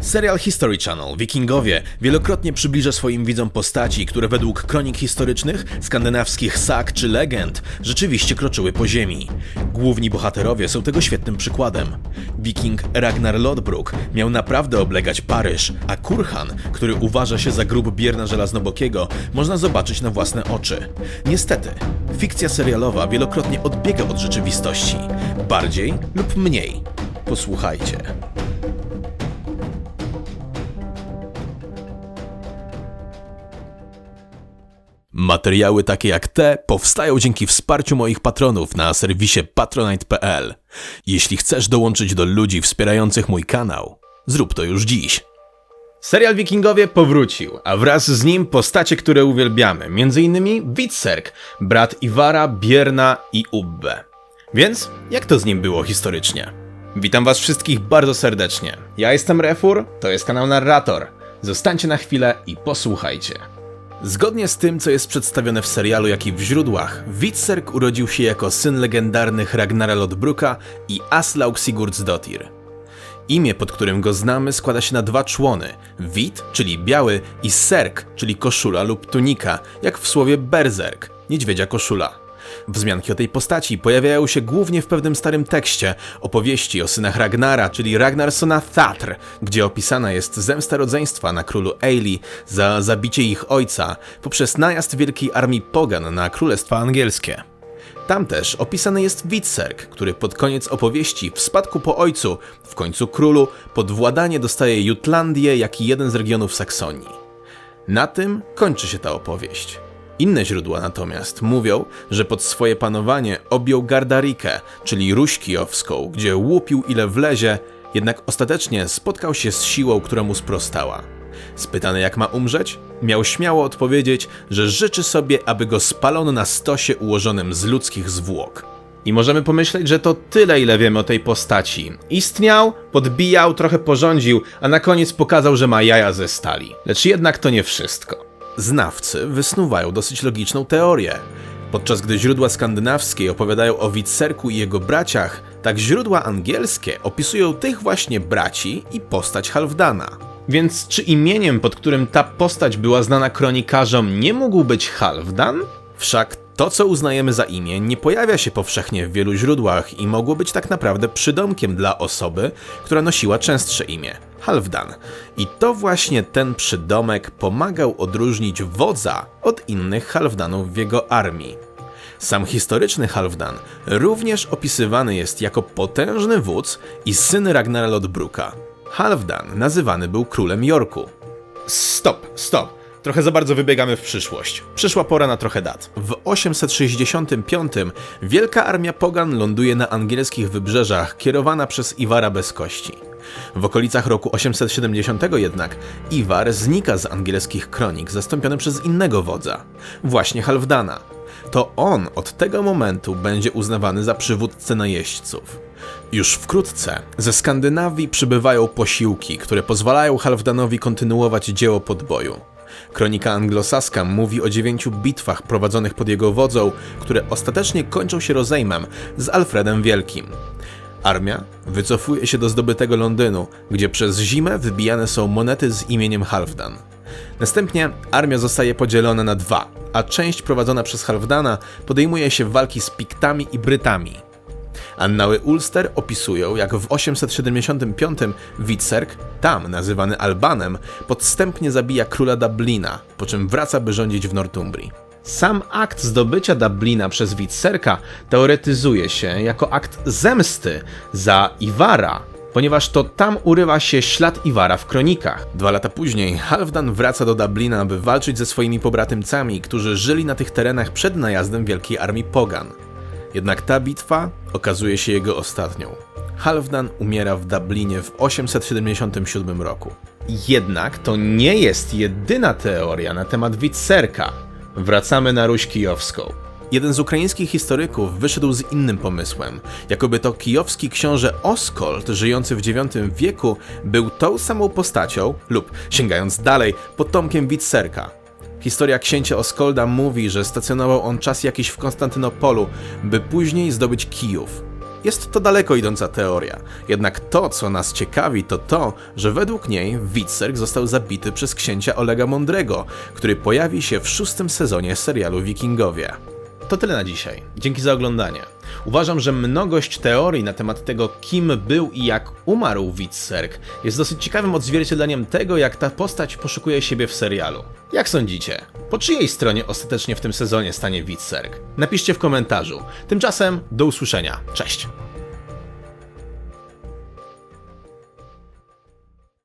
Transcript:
Serial History Channel Wikingowie wielokrotnie przybliża swoim widzom postaci, które według kronik historycznych, skandynawskich sag czy legend rzeczywiście kroczyły po ziemi. Główni bohaterowie są tego świetnym przykładem. Wiking Ragnar Lodbrok miał naprawdę oblegać Paryż, a Kurhan, który uważa się za grób Bierna Żelaznobokiego, można zobaczyć na własne oczy. Niestety, fikcja serialowa wielokrotnie odbiega od rzeczywistości. Bardziej lub mniej. Posłuchajcie. Materiały takie jak te powstają dzięki wsparciu moich patronów na serwisie patronite.pl. Jeśli chcesz dołączyć do ludzi wspierających mój kanał, zrób to już dziś. Serial Wikingowie powrócił, a wraz z nim postacie, które uwielbiamy, m.in. Witserk, brat Iwara, Bierna i Ubbe. Więc jak to z nim było historycznie? Witam was wszystkich bardzo serdecznie. Ja jestem Refur, to jest kanał Narrator. Zostańcie na chwilę i posłuchajcie. Zgodnie z tym, co jest przedstawione w serialu, jak i w źródłach, Witserk urodził się jako syn legendarnych Ragnara Lodbruka i Aslaug Sigurdsdottir. Imię, pod którym go znamy, składa się na dwa człony: Wit, czyli biały, i serk, czyli koszula lub tunika, jak w słowie berserk, niedźwiedzia koszula. Wzmianki o tej postaci pojawiają się głównie w pewnym starym tekście, opowieści o synach Ragnara, czyli Ragnarsona Thatr, gdzie opisana jest zemsta rodzeństwa na królu Eili za zabicie ich ojca poprzez najazd wielkiej armii pogan na królestwa angielskie. Tam też opisany jest Witserk, który pod koniec opowieści w spadku po ojcu, w końcu królu, pod władanie dostaje Jutlandię, jak i jeden z regionów Saksonii. Na tym kończy się ta opowieść. Inne źródła natomiast mówią, że pod swoje panowanie objął Gardarikę, czyli Ruś Kijowską, gdzie łupił ile wlezie, jednak ostatecznie spotkał się z siłą, która mu sprostała. Spytany jak ma umrzeć, miał śmiało odpowiedzieć, że życzy sobie, aby go spalono na stosie ułożonym z ludzkich zwłok. I możemy pomyśleć, że to tyle, ile wiemy o tej postaci. Istniał, podbijał, trochę porządził, a na koniec pokazał, że ma jaja ze stali. Lecz jednak to nie wszystko. Znawcy wysnuwają dosyć logiczną teorię. Podczas gdy źródła skandynawskie opowiadają o Witserku i jego braciach, tak źródła angielskie opisują tych właśnie braci i postać Halfdana. Więc czy imieniem, pod którym ta postać była znana kronikarzom, nie mógł być Halfdan? Wszak to, co uznajemy za imię, nie pojawia się powszechnie w wielu źródłach i mogło być tak naprawdę przydomkiem dla osoby, która nosiła częstsze imię Halfdan. I to właśnie ten przydomek pomagał odróżnić wodza od innych Halfdanów w jego armii. Sam historyczny Halfdan również opisywany jest jako potężny wódz i syn Ragnara Lodbruka. Halfdan nazywany był królem Jorku. Stop, stop. Trochę za bardzo wybiegamy w przyszłość. Przyszła pora na trochę dat. W 865 wielka armia Pogan ląduje na angielskich wybrzeżach, kierowana przez Iwara bez kości. W okolicach roku 870 jednak Iwar znika z angielskich kronik, zastąpiony przez innego wodza, właśnie Halfdana. To on od tego momentu będzie uznawany za przywódcę najeźdźców. Już wkrótce ze Skandynawii przybywają posiłki, które pozwalają Halfdanowi kontynuować dzieło podboju. Kronika anglosaska mówi o dziewięciu bitwach prowadzonych pod jego wodzą, które ostatecznie kończą się rozejmem z Alfredem Wielkim. Armia wycofuje się do zdobytego Londynu, gdzie przez zimę wybijane są monety z imieniem Halfdan. Następnie armia zostaje podzielona na dwa, a część prowadzona przez Halfdana podejmuje się walki z Piktami i Brytami. Annały Ulster opisują, jak w 875 Witserk, tam nazywany Albanem, podstępnie zabija króla Dublina, po czym wraca by rządzić w Northumbrii. Sam akt zdobycia Dublina przez Witserka teoretyzuje się jako akt zemsty za Iwara, ponieważ to tam urywa się ślad Iwara w kronikach. Dwa lata później Halfdan wraca do Dublina, by walczyć ze swoimi pobratymcami, którzy żyli na tych terenach przed najazdem Wielkiej Armii Pogan. Jednak ta bitwa okazuje się jego ostatnią. Halfdan umiera w Dublinie w 877 roku. Jednak to nie jest jedyna teoria na temat Witserka. Wracamy na Ruś Kijowską. Jeden z ukraińskich historyków wyszedł z innym pomysłem, jakoby to kijowski książę Oskold, żyjący w IX wieku, był tą samą postacią, lub sięgając dalej, potomkiem Witserka. Historia księcia Oskolda mówi, że stacjonował on czas jakiś w Konstantynopolu, by później zdobyć Kijów. Jest to daleko idąca teoria, jednak to, co nas ciekawi, to to, że według niej Witserk został zabity przez księcia Olega Mądrego, który pojawi się w szóstym sezonie serialu Wikingowie. To tyle na dzisiaj. Dzięki za oglądanie. Uważam, że mnogość teorii na temat tego, kim był i jak umarł Witserk, jest dosyć ciekawym odzwierciedleniem tego, jak ta postać poszukuje siebie w serialu. Jak sądzicie? Po czyjej stronie ostatecznie w tym sezonie stanie Witserk? Napiszcie w komentarzu. Tymczasem do usłyszenia. Cześć!